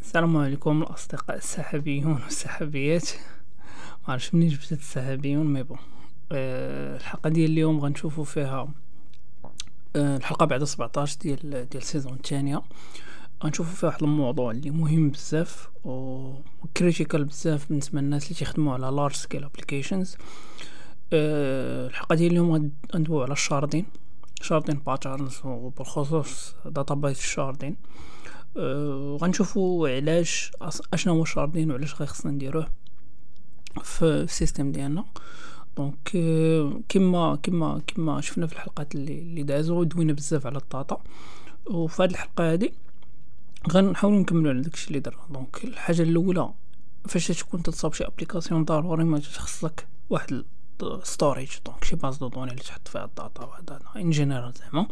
السلام عليكم الأصدقاء السحابيون والسحابيات. معرفش منين جبت السحابيون mais bon أه الحلقة ديال اليوم غنشوفو فيها أه الحلقة بعد 17 ديال ديال ال saison الثانية غنشوفو فيها واحد الموضوع اللي مهم بزاف و critical بزاف بالنسبة للناس اللي تيخدموا على large scale applications الحلقة ديال اليوم غندويو على ال sharding. sharding patterns وبالخصوص database ال sharding. أه غنشوفو علاش اشنا هو ال sharding وعلاش خصنا نديروه في ال system ديالنا. donc كما كما كما شفنا في الحلقات اللي اللي دازو دوينا بزاف على ال data وفي هذه الحلقة هذه غنحاولوا نكملوا على داكشي اللي درنا. donc الحاجة الأولى فاش تكون تتصاب شي application ضروري ما تخصك واحد storage donc شي base de données اللي تحط فيها ال data وهذا en général زعما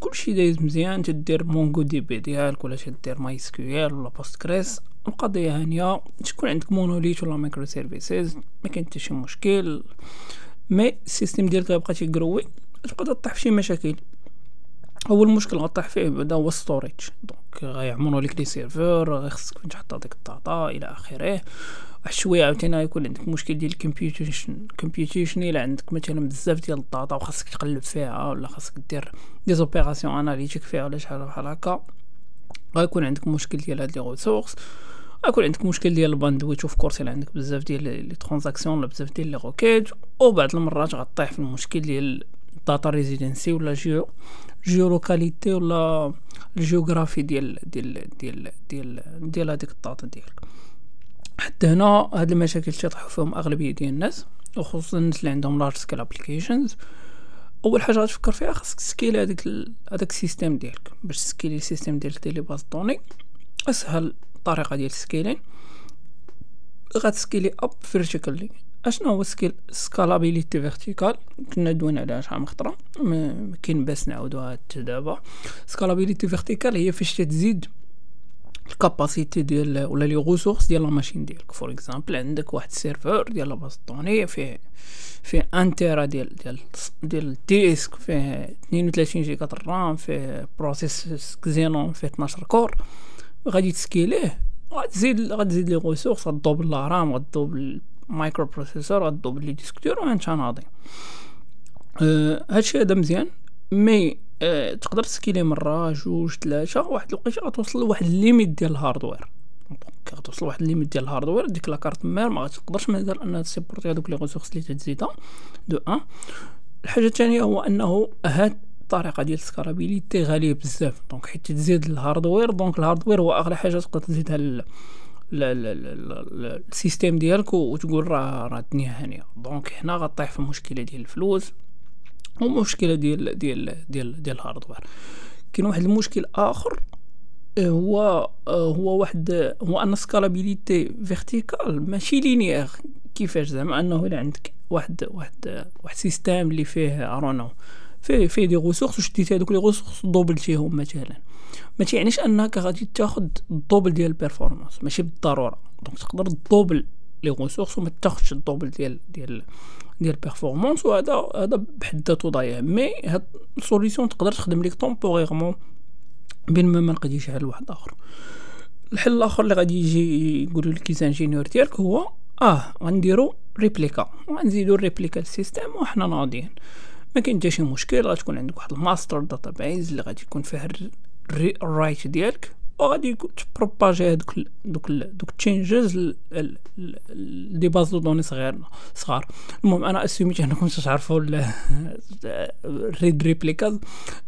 كلشي دايز مزيان تدير MongoDB ديالك ولا تدير MySQL ولا Postgres القضية هانيه تكون عندك monolith ولا microservices ما كاين حتى شي مشكل mais ال system ديالك غيبقى تيغروي تقدر تطيح في شي مشاكل اول مشكل غطيح فيه بعدا هو storage donc غيعمروا لك les serveurs غيخصك فين تحط هذيك ال data إلى اخره واحد شوية عاوتاني غيكون عندك مشكل ديال ال computation computation إلا عندك مثلا بزاف ديال ال data وخاصك تقلب فيها ولا خاصك دير des opérations analytiques فيها ولا شحال بحال هكا غيكون عندك مشكل ديال هاد les ressources غيكون عندك مشكل ديال ال bandwidth of course إلا عندك بزاف ديال les transactions ولا بزاف ديال les requêtes وبعض المرات غطيح في المشكل ديال data residency ولا geo geo locality ولا الجيوغرافي ديال ديال ديال ديال ديال هذيك ال data ديالك. حتى هنا هاد المشاكل تيطيحوا فيهم اغلبيه ديال الناس وخصوصا الناس اللي عندهم large scale applications أول حاجة غتفكر فيها خاصك ت scale هذاك هذاك ال system ديالك. باش ت scaleي ال system ديالك ديال les bases de données أسهل طريقة ديال ال scaling. غت scaleي up vertically أشنو هو scale scalabilité verticale كنا دوينا عليها شحال من خطرة ما كاين باس نعاودوها حتى دابا. scalabilité verticale هي فاش تزيد ال capacité ديال ولا les ressources ديال la machine ديالك. for example عندك واحد ال serveur ديال la base de données فيه فيه un téra ديال ديال ديال ال disque فيه 32 جيجا ال RAM فيه processeur Xeon فيه 12 cores غادي ت scaleيه غتزيد غتزيد les ressources غدوبل la RAM غدوبل microprocesseur غدوبل les disques دور وانت ناضي هادشي هذا مزيان mais أه تقدر ت scaleي مرة جوج ثلاثة واحد الوقيتة غتوصل لواحد ال limite ديال ال hardware. donc غتوصل لواحد ال limite ديال ال hardware ديك la carte mère ما غتقدرش مازال أنها تsupporter هذوك les ressources اللي تزيدها D'un. الحاجة الثانية هو أنه هاد الطريقة ديال ال scalabilité غالية بزاف. donc حيت تزيد ال hardware donc ال hardware هو أغلى حاجة تقدر تزيدها ال system ديالك وتقول راه راه الدنيا هانيه donc هنا غطيح في المشكلة ديال الفلوس. ومشكله ديال ديال ديال ديال ال hardware. كاين واحد المشكل آخر هو هو واحد هو أن scalabilité verticale ماشي linéaire كيفاش؟ زعما أنه إلا عندك واحد واحد واحد system اللي فيه ارونو فيه فيه des ressources وشديتي هذوك les ressources دوبلتيهم مثلا. ما تيعنيش أنك غادي تاخذ ال double ديال ال performance ماشي بالضرورة. donc تقدر دوبل les ressources وما تاخذش ال double ديال ديال ديال ال performance وهذا هذا بحد ذاته ضايع. mais هاد ال solution تقدر تخدم لك temporairement بين ما ما لقيتيش حل واحد آخر. الحل الآخر اللي غادي يجي يقولوا لك les ingénieurs ديالك هو آه غنديرو replica غنزيدو ال replica لل système وحنا ناضيين. ما كاين حتى شي مشكل غتكون عندك واحد ال master database اللي غادي يكون فيه ال write ديالك. وغادي تبروباجي هذوك دوك دوك changes des bases de données صغير صغار. المهم أنا أسيميت أنكم تعرفوا ال read replicas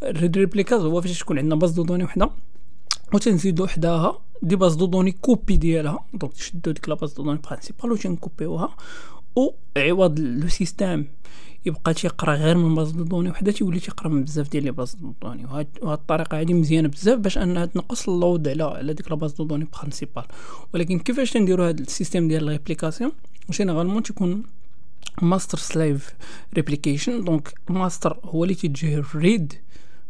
ال read replicas هو فاش تكون عندنا base de données وحدة وتنزيدو حداها des bases de données copies ديالها. donc تشدو ديك la base de données principale وتنكوبيوها وعوض le système يبقى تيقرا غير من base de données وحدة تيولي تيقرا من بزاف ديال les bases de données وهاد الطريقة هادي مزيانة بزاف باش انها تنقص ال load على على ديك la base de données principale ولكن كيفاش تنديروا هاد ال système ديال réplication généralement تيكون ماستر سلايف ريبليكيشن. دونك الماستر هو اللي تيجي ريد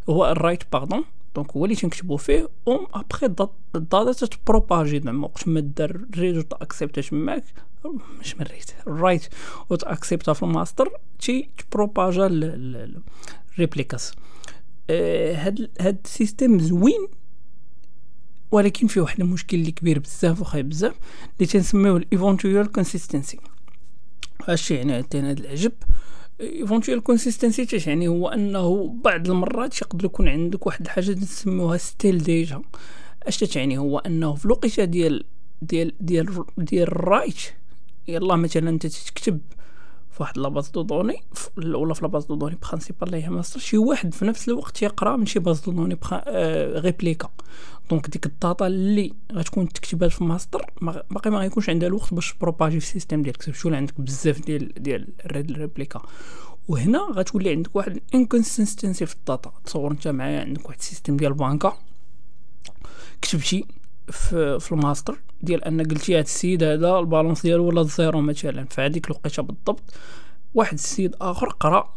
هو الرايت باردون. دونك هو اللي تنكتبو فيه و أبخي الداتا تتبروباجي. زعما وقت ما دار ريد و تاكسبت تماك مش من ريت رايت وتاكسبتا في الماستر تي تبروباجا الريبليكاس آه، هاد هاد السيستم زوين ولكن فيه واحد المشكل اللي كبير بزاف وخايب بزاف اللي تنسميوه ال eventual consistency اش يعني هاد العجب. eventual consistency يعني هو أنه بعض المرات يقدر يكون عندك واحد الحاجة نسميوها stale data أش تعني هو أنه في الوقيته ديال ديال ديال ديال ال write يلا مثلا أنت تكتب في واحد la base de données ولا في la base de données principale اللي هي ماستر شي واحد في نفس الوقت يقرأ من شي base de données آه replica. donc ديك ال data اللي غتكون تكتبها في ماستر باقي ما غيكونش عندها الوقت باش بروباجي في ال système ديالك شو عندك بزاف ديال ديال ال read replica. وهنا غتولي عندك واحد inconsistency في ال data. تصور أنت معايا عندك واحد système ديال بانكا كتبتي في, في الماستر ديال أن قلتي هاد السيد هذا ال balance ديالو ولا زيرو مثلا في هذيك الوقيتة بالضبط واحد السيد آخر قرأ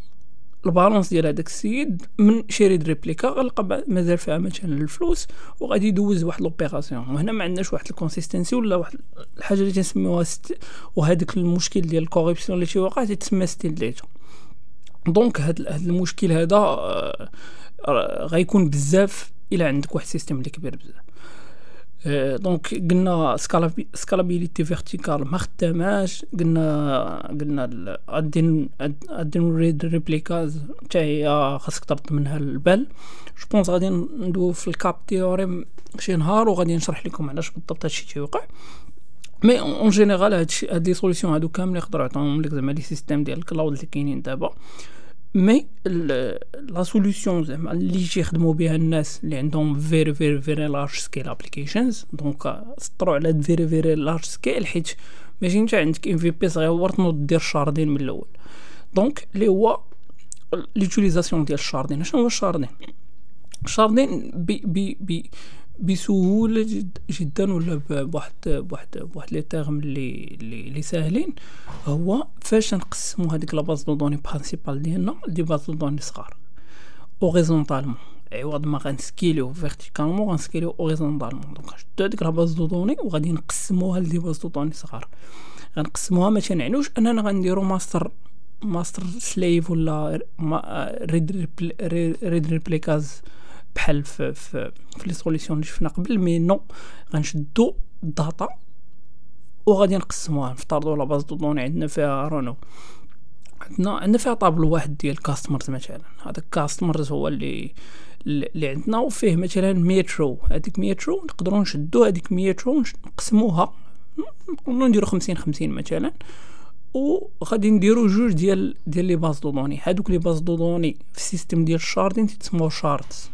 ال balance ديال هذاك السيد من شي read replica غلقى مازال فيها مثلا الفلوس وغادي يدوز واحد l'opération وهنا ما عندناش واحد ال consistency ولا واحد الحاجة اللي تنسميوها ست... وهذاك المشكل ديال ال corruption اللي تيوقع تيتسمى stale data donc هاد, هاد المشكل هذا آه غيكون بزاف إلى عندك واحد système اللي كبير بزاف. donc قلنا scalabilité verticale ما خداماش قلنا قلنا adding read replicas حتى هي خاصك ترد منها البال je pense غادي ندوي في ال CAP theorem شي نهار وغادي نشرح لكم علاش بالضبط هادشي تيوقع mais en général هادشي هاد les solutions هادو كاملين يقدروا يعطيهم لك زعما les systèmes ديال ال cloud اللي كاينين دابا mais la solution زعما اللي تيخدموا بها الناس اللي عندهم very very very large scale applications donc سطروا على very very large scale حيت ماشي انت عندك MVP صغير تنوض دير sharding من الأول donc اللي هو l'utilisation ديال ال sharding شنو هو ال sharding ال sharding بي بي بي بسهولة جد جدا ولا بواحد بواحد بواحد les termes اللي اللي ساهلين. هو فاش نقسمو هذيك la base de données principale ديالنا des bases de données صغار. horizontalement عوض ما غنسكيليو verticalement غنسكيليو horizontalement donc نشدو هذيك la base de données وغادي نقسموها ل des bases de données صغار. غنقسموها ما تنعنوش أننا غنديرو ماستر ماستر سليف ولا ريد ريد ريبليكاز بحال في في, في لي سوليسيون اللي شفنا قبل مي نو غنشدو الداتا وغادي نقسموها نفترضوا لا باز دو دوني عندنا فيها رونو عندنا عندنا فيها طابلو واحد ديال كاستمرز مثلا. هذاك كاستمرز هو اللي اللي عندنا وفيه مثلا ميترو هذيك ميترو نقدروا نشدو هذيك ميترو نقسموها. نقولوا نديرو خمسين خمسين مثلا. وغادي نديرو جوج ديال ديال les bases de données. هادوك les bases de données في ال système ديال ال sharding تيتسموا shards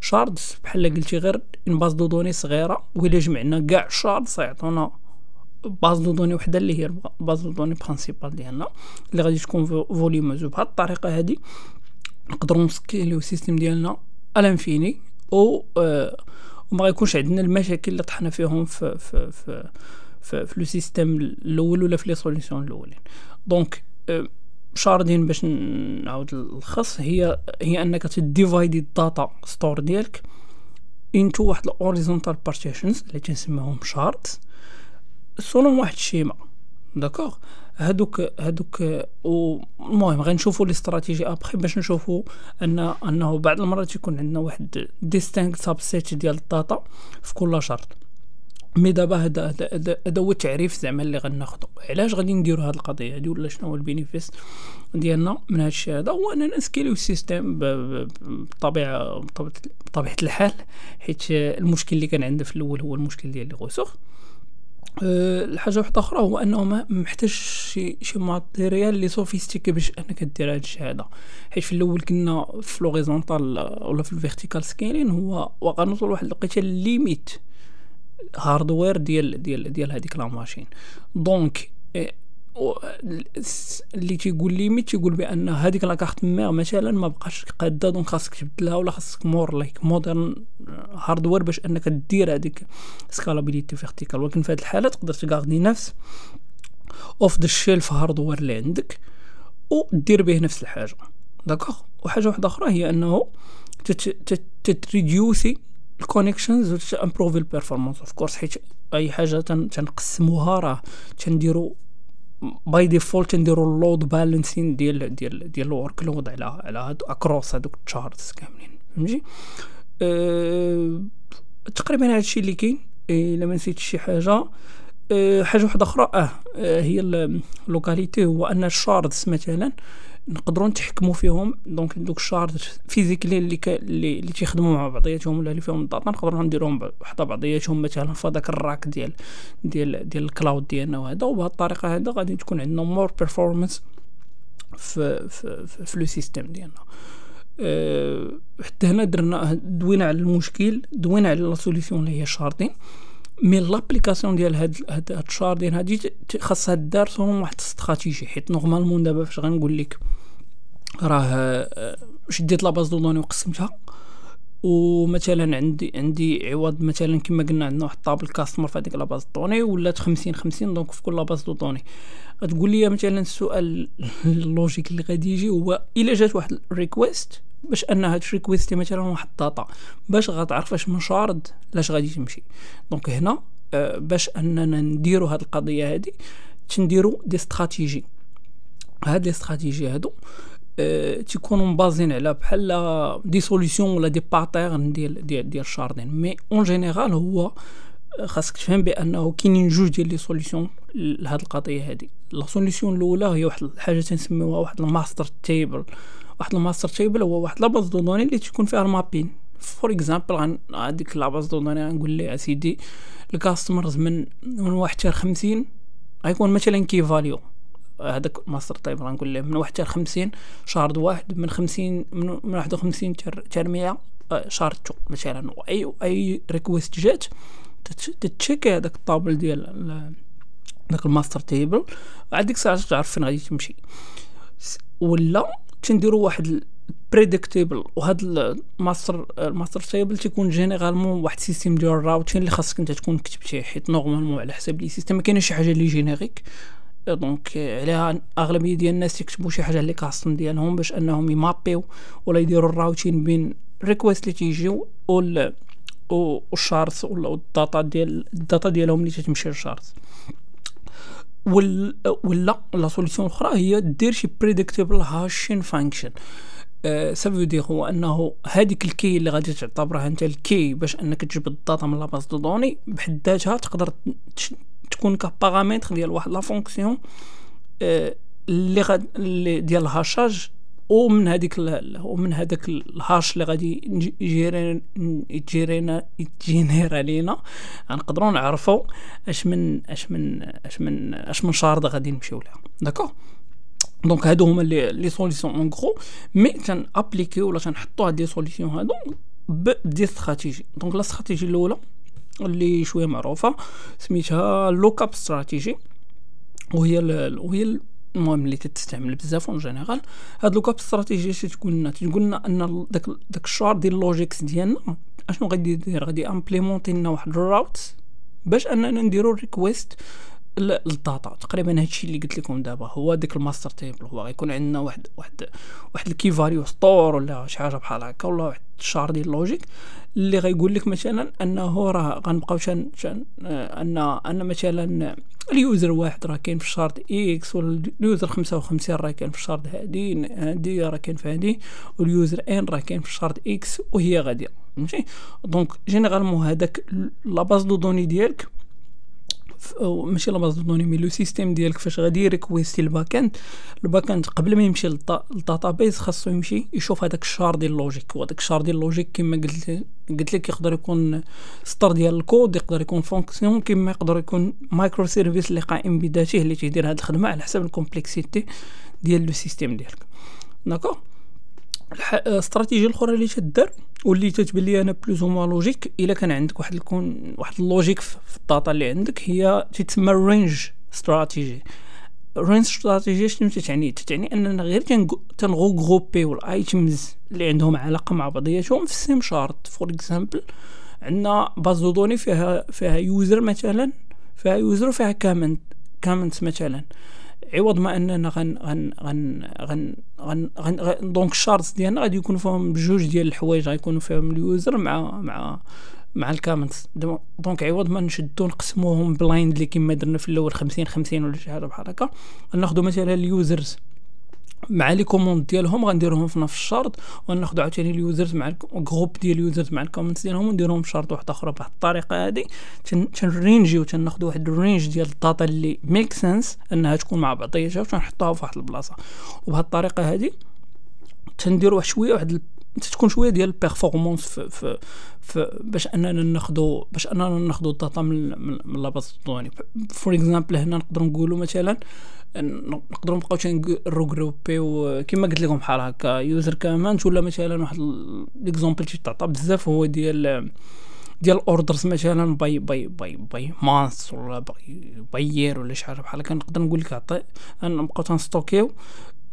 shards بحال قلتي غير une base de données صغيرة وإلا جمعنا كاع ال shards يعطونا base de données وحدة اللي هي base de données principale ديالنا اللي غادي تكون volumineuse بهاد الطريقة هادي نقدروا نسكيليو ال système ديالنا à l'infini و آه وما غيكونش عندنا المشاكل اللي طحنا فيهم في في في في, في le système الأول ولا في les solutions الأولين. donc آه sharding باش نعاود الخص هي هي أنك تديفايدي ال data store ديالك into واحد ال horizontal partitions اللي تنسميهم shards selon واحد ال schéma d'accord هادوك هادوك المهم غنشوفوا ال stratégies après باش نشوفوا أن أنه بعض المرات يكون عندنا واحد distinct subset ديال ال data في كل shard mais دابا هذا هذا هو التعريف زعما اللي غناخدو. علاش غادي نديرو هاد القضية هادي ولا شنو هو ال bénéfice ديالنا من هاد الشيء هذا هو أننا نسكيليو ال système بطبيعه بطبيعه الحال حيت المشكل اللي كان عندنا في الأول هو المشكل ديال لي غوسوغ. أه الحاجة واحدة أخرى هو أنه ما محتاج شي شي matériel اللي sophistiqué باش أنك دير هاد الشيء هذا حيت في الأول كنا في l'horizontal ولا في ال vertical scaling هو وغنوصل لواحد الوقيته limite. hardware ديال ديال ديال هذيك la machine. donc إيه، اللي تيقول لي تيقول بأن هذيك la carte mère مثلا ما بقاش قادة donc خاصك تبدلها ولا خاصك more like modern hardware باش أنك دير هذيك scalabilité verticale ولكن في هذه الحالة تقدر تغاردي نفس off the shelf hardware اللي عندك ودير به نفس الحاجة. d'accord وحاجة واحدة أخرى هي أنه تتريديوسي ال connections و امبروفي ال performance of course حيت أي حاجة تنقسموها راه تنديرو by default نديرو ال load balancing ديال ديال ديال ال workload على على هادو across هادوك ال shards كاملين. فهمتي؟ أه تقريبا هادشي اللي كاين. إلا ما نسيت شي حاجة. أه حاجة واحدة أخرى. أه, آه هي ال locality هو أن ال shards مثلا نقدروا نتحكموا فيهم. donc دوك ال shard physically اللي ك... اللي, اللي تيخدموا مع بعضياتهم ولا اللي فيهم ال data نقدروا نديروهم وحده بعضياتهم مثلا في هذاك ال rack ديال ديال ديال ال cloud ديالنا وهذا. وبهذه الطريقة هذا غادي تكون عندنا more performance في في في, le système ديالنا. أه حتى هنا درنا دوينا على المشكل دوينا على la solution اللي هي ال sharding. mais l'application ديال هاد هاد ال sharding هادي خاصها دار سون واحد الاستراتيجي حيت normalement دابا فاش غنقول لك راه آه، شديت la base de données وقسمتها. ومثلا عندي عندي عوض مثلا كما قلنا عندنا واحد table customer في هذيك la base données ولات خمسين خمسين donc في كل la base de données. غتقول لي مثلا السؤال ال logique اللي غادي يجي هو إلا جات واحد request باش ان هاد request مثلا واحد ال data باش غتعرف اش من shard لاش غادي تمشي. donc هنا آه باش اننا نديرو هاد القضية هادي تنديرو des stratégies هاد les stratégies هادو أه تيكونوا مبازين على بحال des solutions ولا des patterns ديال ديال ديال ال sharding. mais en général هو خاصك تفهم بأنه كاينين جوج ديال les solutions لهاد القضية هادي. la solution الأولى هي واحد الحاجة تنسميوها واحد ال master table واحد ال master table هو واحد la base de données اللي تكون فيها ال mapping for example هذيك la base de données غنقول ليه أسيدي ال customers من من واحد حتى 50 غيكون مثلا key value. هذاك master table غنقول ليه من واحد حتى 50 shard واحد من 50 من, من 51 حتى 100 shard two مثلا. اي أي request جات تتشيكي هذاك ال table ديال داك ال master table. وعاد ديك الساعة تعرف فين غادي تمشي. ولا تنديروا واحد predictable وهاد ال master ال master table تيكون généralement واحد système ديال ال routing اللي خاصك انت تكون كتبتيه حيت normalement على حساب les systèmes ما كاينش شي حاجة اللي générique donc عليها أغلبية ديال الناس يكتبوا شي حاجة اللي custom ديالهم باش أنهم يمابيو ولا يديروا ال routing بين request اللي تيجيو وال وال shards ولا ال data ديال ال data ديالهم اللي تتمشي لل shards. ولا la solution الاخرى هي دير شي predictable hashing function ça veut dire هو أنه هذيك ال key اللي غادي تعتبرها أنت ال key باش أنك تجبد ال data من la base de données بحد ذاتها تقدر تكون كبارامتر ديال واحد la fonction اللي غاد ديال ال hachage ومن هذيك ومن هذاك ال hash اللي غادي يجيرينا يجيرينا يجينيرا لينا غنقدروا نعرفوا أش من أش من أش من أش من shard غادي نمشيو لها d'accord donc هادو هما les les solutions en gros mais تن ابليكي ولا تنحطوا هاد les solutions هادو ب des stratégies donc la stratégie الأولى اللي شوية معروفة سميتها lookup strategy وهي وهي المهم اللي تستعمل بزاف en général. هاد lookup strategy تقول لنا تقول لنا أن داك داك ال shard ديال ال logics ديالنا أشنو غادي يدير؟ غادي امبليمونتي لنا واحد ال route باش أننا نديرو request لل data تقريبا هادشي اللي قلت لكم دابا. هو ديك ال master table. هو غيكون عندنا واحد واحد واحد ال key value store ولا شي حاجة بحال هكا ولا واحد ال shard ديال ال logic اللي غيقول لك مثلا أنه راه غنبقاو شان شان آه، أن أن مثلا ال user واحد راه كاين في ال shard X ولا ال user خمسة وخمسين راه كاين في ال shard هادي هادي راه كاين في هادي وال user n راه كاين في ال shard X وهي غادية. فهمتي؟ donc généralement هذاك la base de données ديالك ماشي la base de données mais le système ديالك فاش غادي يريكويستي ال backend ال backend قبل ما يمشي لل database خاصو يمشي يشوف هذاك ال shard ديال ال logic. وهذاك ال shard ديال ال logic كما قلت قلت لك يقدر يكون سطر ديال الكود يقدر يكون fonction كما يقدر يكون microservice اللي قائم بذاته اللي تيدير هذه الخدمة على حسب ال complexity ديال le système ديالك. d'accord ال stratégie الأخرى اللي تدار واللي تتبان لي أنا plus هما logique إلا كان عندك واحد الكون واحد ال logique في ال data اللي عندك هي تتسمى range strategy range strategy شنو تتعني؟ تتعني أننا غير تنغو غروبيو ال items اللي عندهم علاقة مع بعضياتهم في ال same shard for example عندنا base données فيها فيها user مثلا فيها user وفيها comment comment مثلا. عوض ما أننا غن غن غن غن غن, غن, donc ال shards ديالنا غادي يكونوا فيهم بجوج ديال الحوايج غيكونوا فيهم ال user مع مع مع ال comments donc عوض ما نشدو نقسموهم blindly كيما درنا في الأول 50 50 ولا شي حاجة بحال هكا. ناخذ مثلا ال users. مع les commandes ديالهم غنديروهم في نفس ال shard وناخذ عاوتاني اليوزرز مع ال group ديال ال users مع ال comments ديالهم ونديرهم في shard واحدة أخرى بهذه الطريقة هذه تنرينجيو تناخذ واحد ال range ديال ال data اللي make sense إنها تكون مع بعضياتها وتنحطوها في واحد البلاصة. وبهذه الطريقة هذه تنديروا واحد شوية واحد تكون شوية ديال ال performance في, في, في باش أننا ناخذوا باش أننا ناخذوا ال data من من la base de données for example هنا نقدروا نقولوا مثلا نقدروا نبقاو تنروغروبيو كيما قلت لكم بحال هكا user comment ولا مثلا واحد l'exemple تيتعطى بزاف هو ديال ديال ال orders مثلا by by by by month ولا by by year ولا شي حاجة بحال هكا. نقدر نقول لك عطي نبقاو تنستوكيو.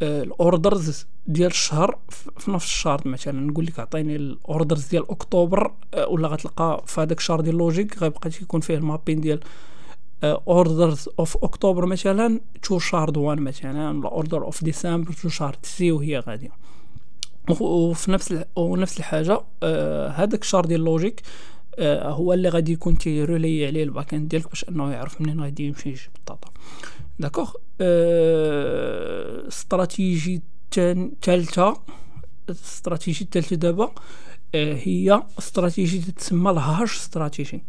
ال orders ديال الشهر في نفس الشهر مثلا نقول لك عطيني ال orders ديال أكتوبر آه، ولا غتلقى في هذاك ال shard ديال logic غيبقى تيكون فيه المابين ديال orders of October مثلا to shard one مثلا ولا order of December to shard C وهي غاديه وفي نفس ونفس الحاجة آه هذاك ال shard ديال logic آه هو اللي غادي يكون تيرولي عليه ال back end ديالك باش أنه يعرف منين غادي يمشي يجيب ال data d'accord stratégie ثالثه استراتيجي الثالثه دابا هي استراتيجي تتسمى ال hash strategy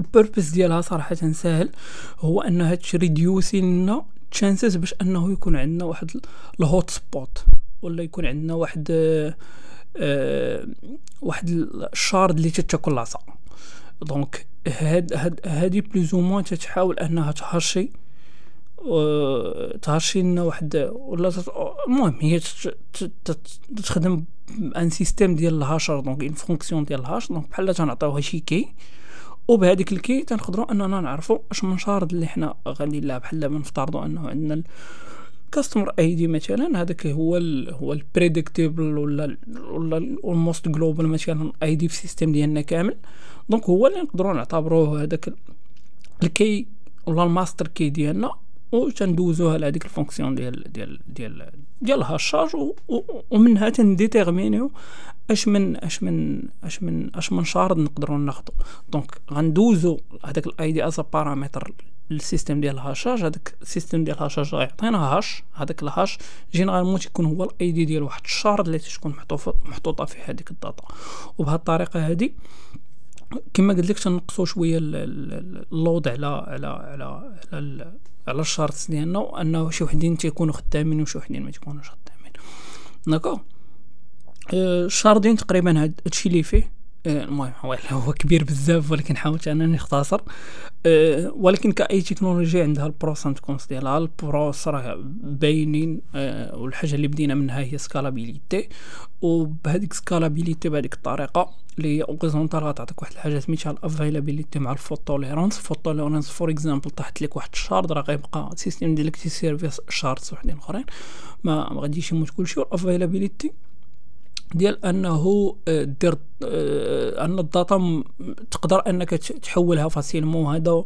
ال purpose ديالها صراحة ساهل هو انها تريديوسي لنا chances باش انه يكون عندنا واحد ال hot spot ولا يكون عندنا واحد أه واحد ال shard اللي تتاكل العصا donc هاد هاد هادي plus ou moins تتحاول انها تهرشي تهرشي لنا واحد ولا المهم هي تخدم un système ديال ال hasher donc une fonction ديال ال hash donc بحال تنعطيوها شي key وبهذيك ال key تنقدروا أننا نعرفوا أش من shard اللي حنا غادي لا بحال دابا نفترضوا أنه عندنا customer ID مثلا هذاك هو ال هو ال predictable ولا ولا ال most global مثلا ID في ال system ديالنا كامل. donc هو اللي نقدروا نعتبروه هذاك ال key ولا ال master key ديالنا. و تندوزوها لهاديك ال fonction ديال ديال ديال ديال ال hachage ومنها تنديتيرمينيو اش من اش من اش من اش من shard نقدروا ناخذو donc غندوزو هذاك ال ID as parameter ال system ديال ال hachage هذاك ال system ديال ال hachage غيعطينا hash هذاك ال hash généralement تيكون هو ال ID ديال واحد ال shard اللي تكون محطوطة فيه هذيك ال data. وبهذه الطريقة هذه كما قلت لك تنقصوا شوية ال load على على على, على على ال shard ديالنا أنه شي وحدين تيكونوا خدامين وشي وحدين ما تيكونوش خدامين. d'accord أه ال sharding تقريبا هادشي اللي فيه المهم هو هو كبير بزاف ولكن حاولت أنني نختصر أه ولكن كأي تكنولوجيا عندها ال pros and cons ديالها. ال pros راه باينين أه والحاجة اللي بدينا منها هي scalability وبهذيك scalability بهذيك الطريقة اللي horizontale غتعطيك واحد الحاجة سميتها ال availability مع ال fault tolerance ال fault tolerance for example طاحت لك واحد ال shard راه غيبقى ال system ديالك تيسيرفي shards وحدين أخرين. ما غاديش يموت كلشي. وال availability ديال أنه آه، دير آه، أن ال data تقدر أنك تحولها facilement هذا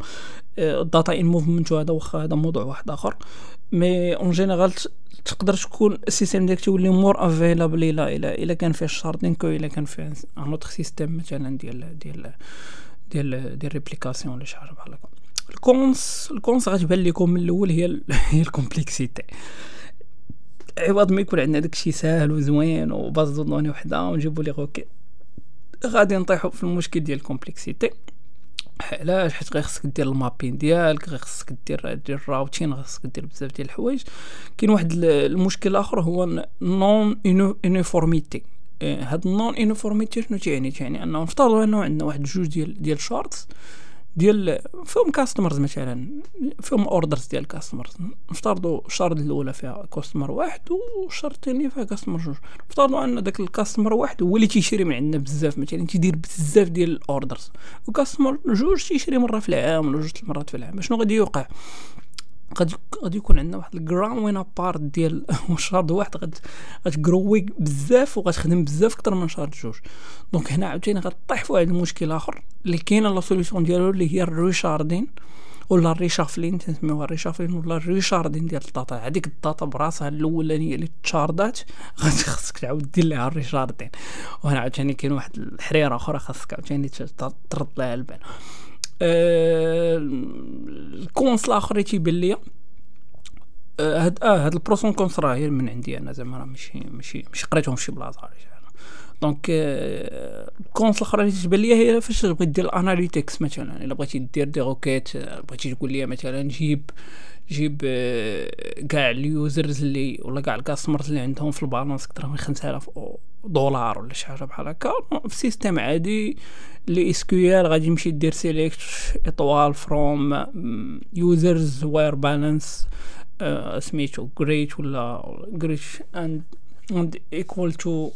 ال data in movement هذا واخا هذا موضوع واحد آخر. mais en général تقدر تكون ال system ديالك تولي more available إلى إلى إلى كان فيه ال sharding ou إلى كان فيه un autre système مثلا ديال ديال ديال ديال réplication ولا شي حاجة بحال هكا. ال cons ال cons غتبان لكم من الأول هي هي ال complexity عوض ما يكون عندنا داكشي ساهل وزوين و base de données وحدة ونجيبو لي غوكي. غادي نطيحو في المشكل ديال ال complexity علاش؟ حيت غير خصك دير المابين ديالك غير خصك دير دير ال routing خصك دير بزاف ديال الحوايج. كاين واحد المشكل آخر هو non-uniformity هاد ال non-uniformity شنو تيعني؟ تيعني أنه نفترضوا أنه عندنا واحد جوج ديال ديال shards ديال فيهم customers مثلا فيهم orders ديال customers نفترضوا ال shard الأولى فيها customer واحد وال shard الثاني فيها customer جوج. نفترضوا أن داك ال customer واحد هو اللي تيشري من عندنا بزاف مثلا تيدير بزاف ديال ال orders و customer جوج تيشري مرة في العام ولا جوج مرات في العام. شنو غادي يوقع؟ غادي غادي يكون عندنا واحد ال growing part ديال shard واحد غتجروي بزاف وغتخدم بزاف أكثر من shard جوج. donc هنا عاوتاني غطيح في واحد المشكل آخر اللي كاينة la solution ديالو اللي هي ال resharding ولا الريشافلين تنسميوها الريشافلين ولا الريشاردين ديال الداتا. هذيك الداتا براسها الأولانية اللي تشاردات غادي خاصك تعاود دير ليها ال resharding. وهنا عاوتاني كاين واحد الحريرة أخرى خاصك عاوتاني ترد لها البال. ال cons الآخر تيبان ليا آه، هاد آه هاد ال pros and cons راه غير من عندي أنا زعما راه ماشي ماشي ماشي قريتهم في شي بلاصة donc ال cons الاخرى اللي تبان ليا هي فاش تبغي دير ال analytics مثلا. إلا بغيتي دير des requêtes بغيتي تقول لي مثلا جيب جيب كاع ال users اللي ولا كاع ال customers اللي عندهم في ال balance أكثر من 5000 دولار ولا شي حاجة بحال هكا. في système عادي ل SQL غادي يمشي دير select étoile from users where balance سميتو greater ولا greater and and equal to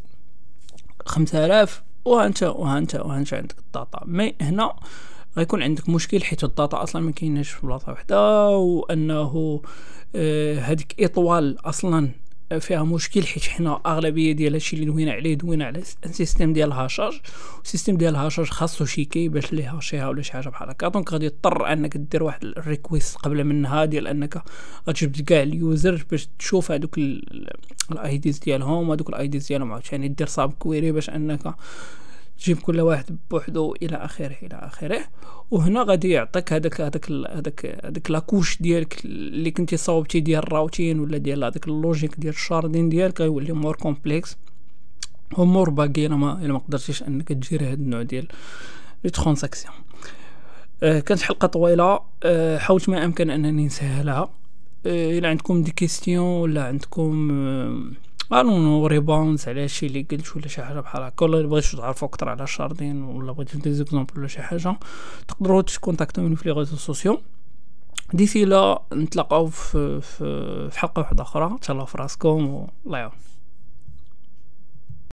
خمسة آلاف. وهانت وهانت وهانت عندك ال data. mais هنا غيكون عندك مشكل حيت ال data أصلا ما كايناش في بلاصة وحدة وأنه آه هذيك étoile أصلا فيها مشكل حيت حنا اغلبيه ديال هادشي اللي دوينا عليه دوينا على السيستم ديال الهاشاج السيستم ديال الهاشاج خاصو شي key باش لي هاشيها ولا شي حاجة بحال هكا donc غادي تضطر انك دير واحد ال request قبل منها ديال انك غتجبد كاع ال user باش تشوف هذوك ال IDs ديالهم وهذوك ال IDs ديالهم عاوتاني دير sub query باش انك تجيب كل واحد بوحدو إلى آخره إلى آخره. وهنا غادي يعطيك هذاك هذاك هذاك هذاك la couche ديالك اللي كنتي صاوبتي ديال ال routing ولا ديال هذاك ال logic ديال ال sharding ديالك غيولي more complex و more buggy إلا ما إلا ما قدرتيش إنك تجيري هذا النوع ديال les transactions آه كانت حلقة طويلة. آه حاولت ما أمكن أنني نسهلها. آه إلى عندكم des questions ولا عندكم آه نو rebounds على هادشي اللي قلت ولا شي حاجة بحال هكا. ولا بغيتو تعرفوا أكثر على ال sharding ولا بغيتو des exemples ولا شي حاجة تقدروا تكونتاكتوني في les réseaux sociaux. d'ici là نتلاقاو في, في, حلقة واحدة أخرى. تهلاو في راسكم والله يعاون.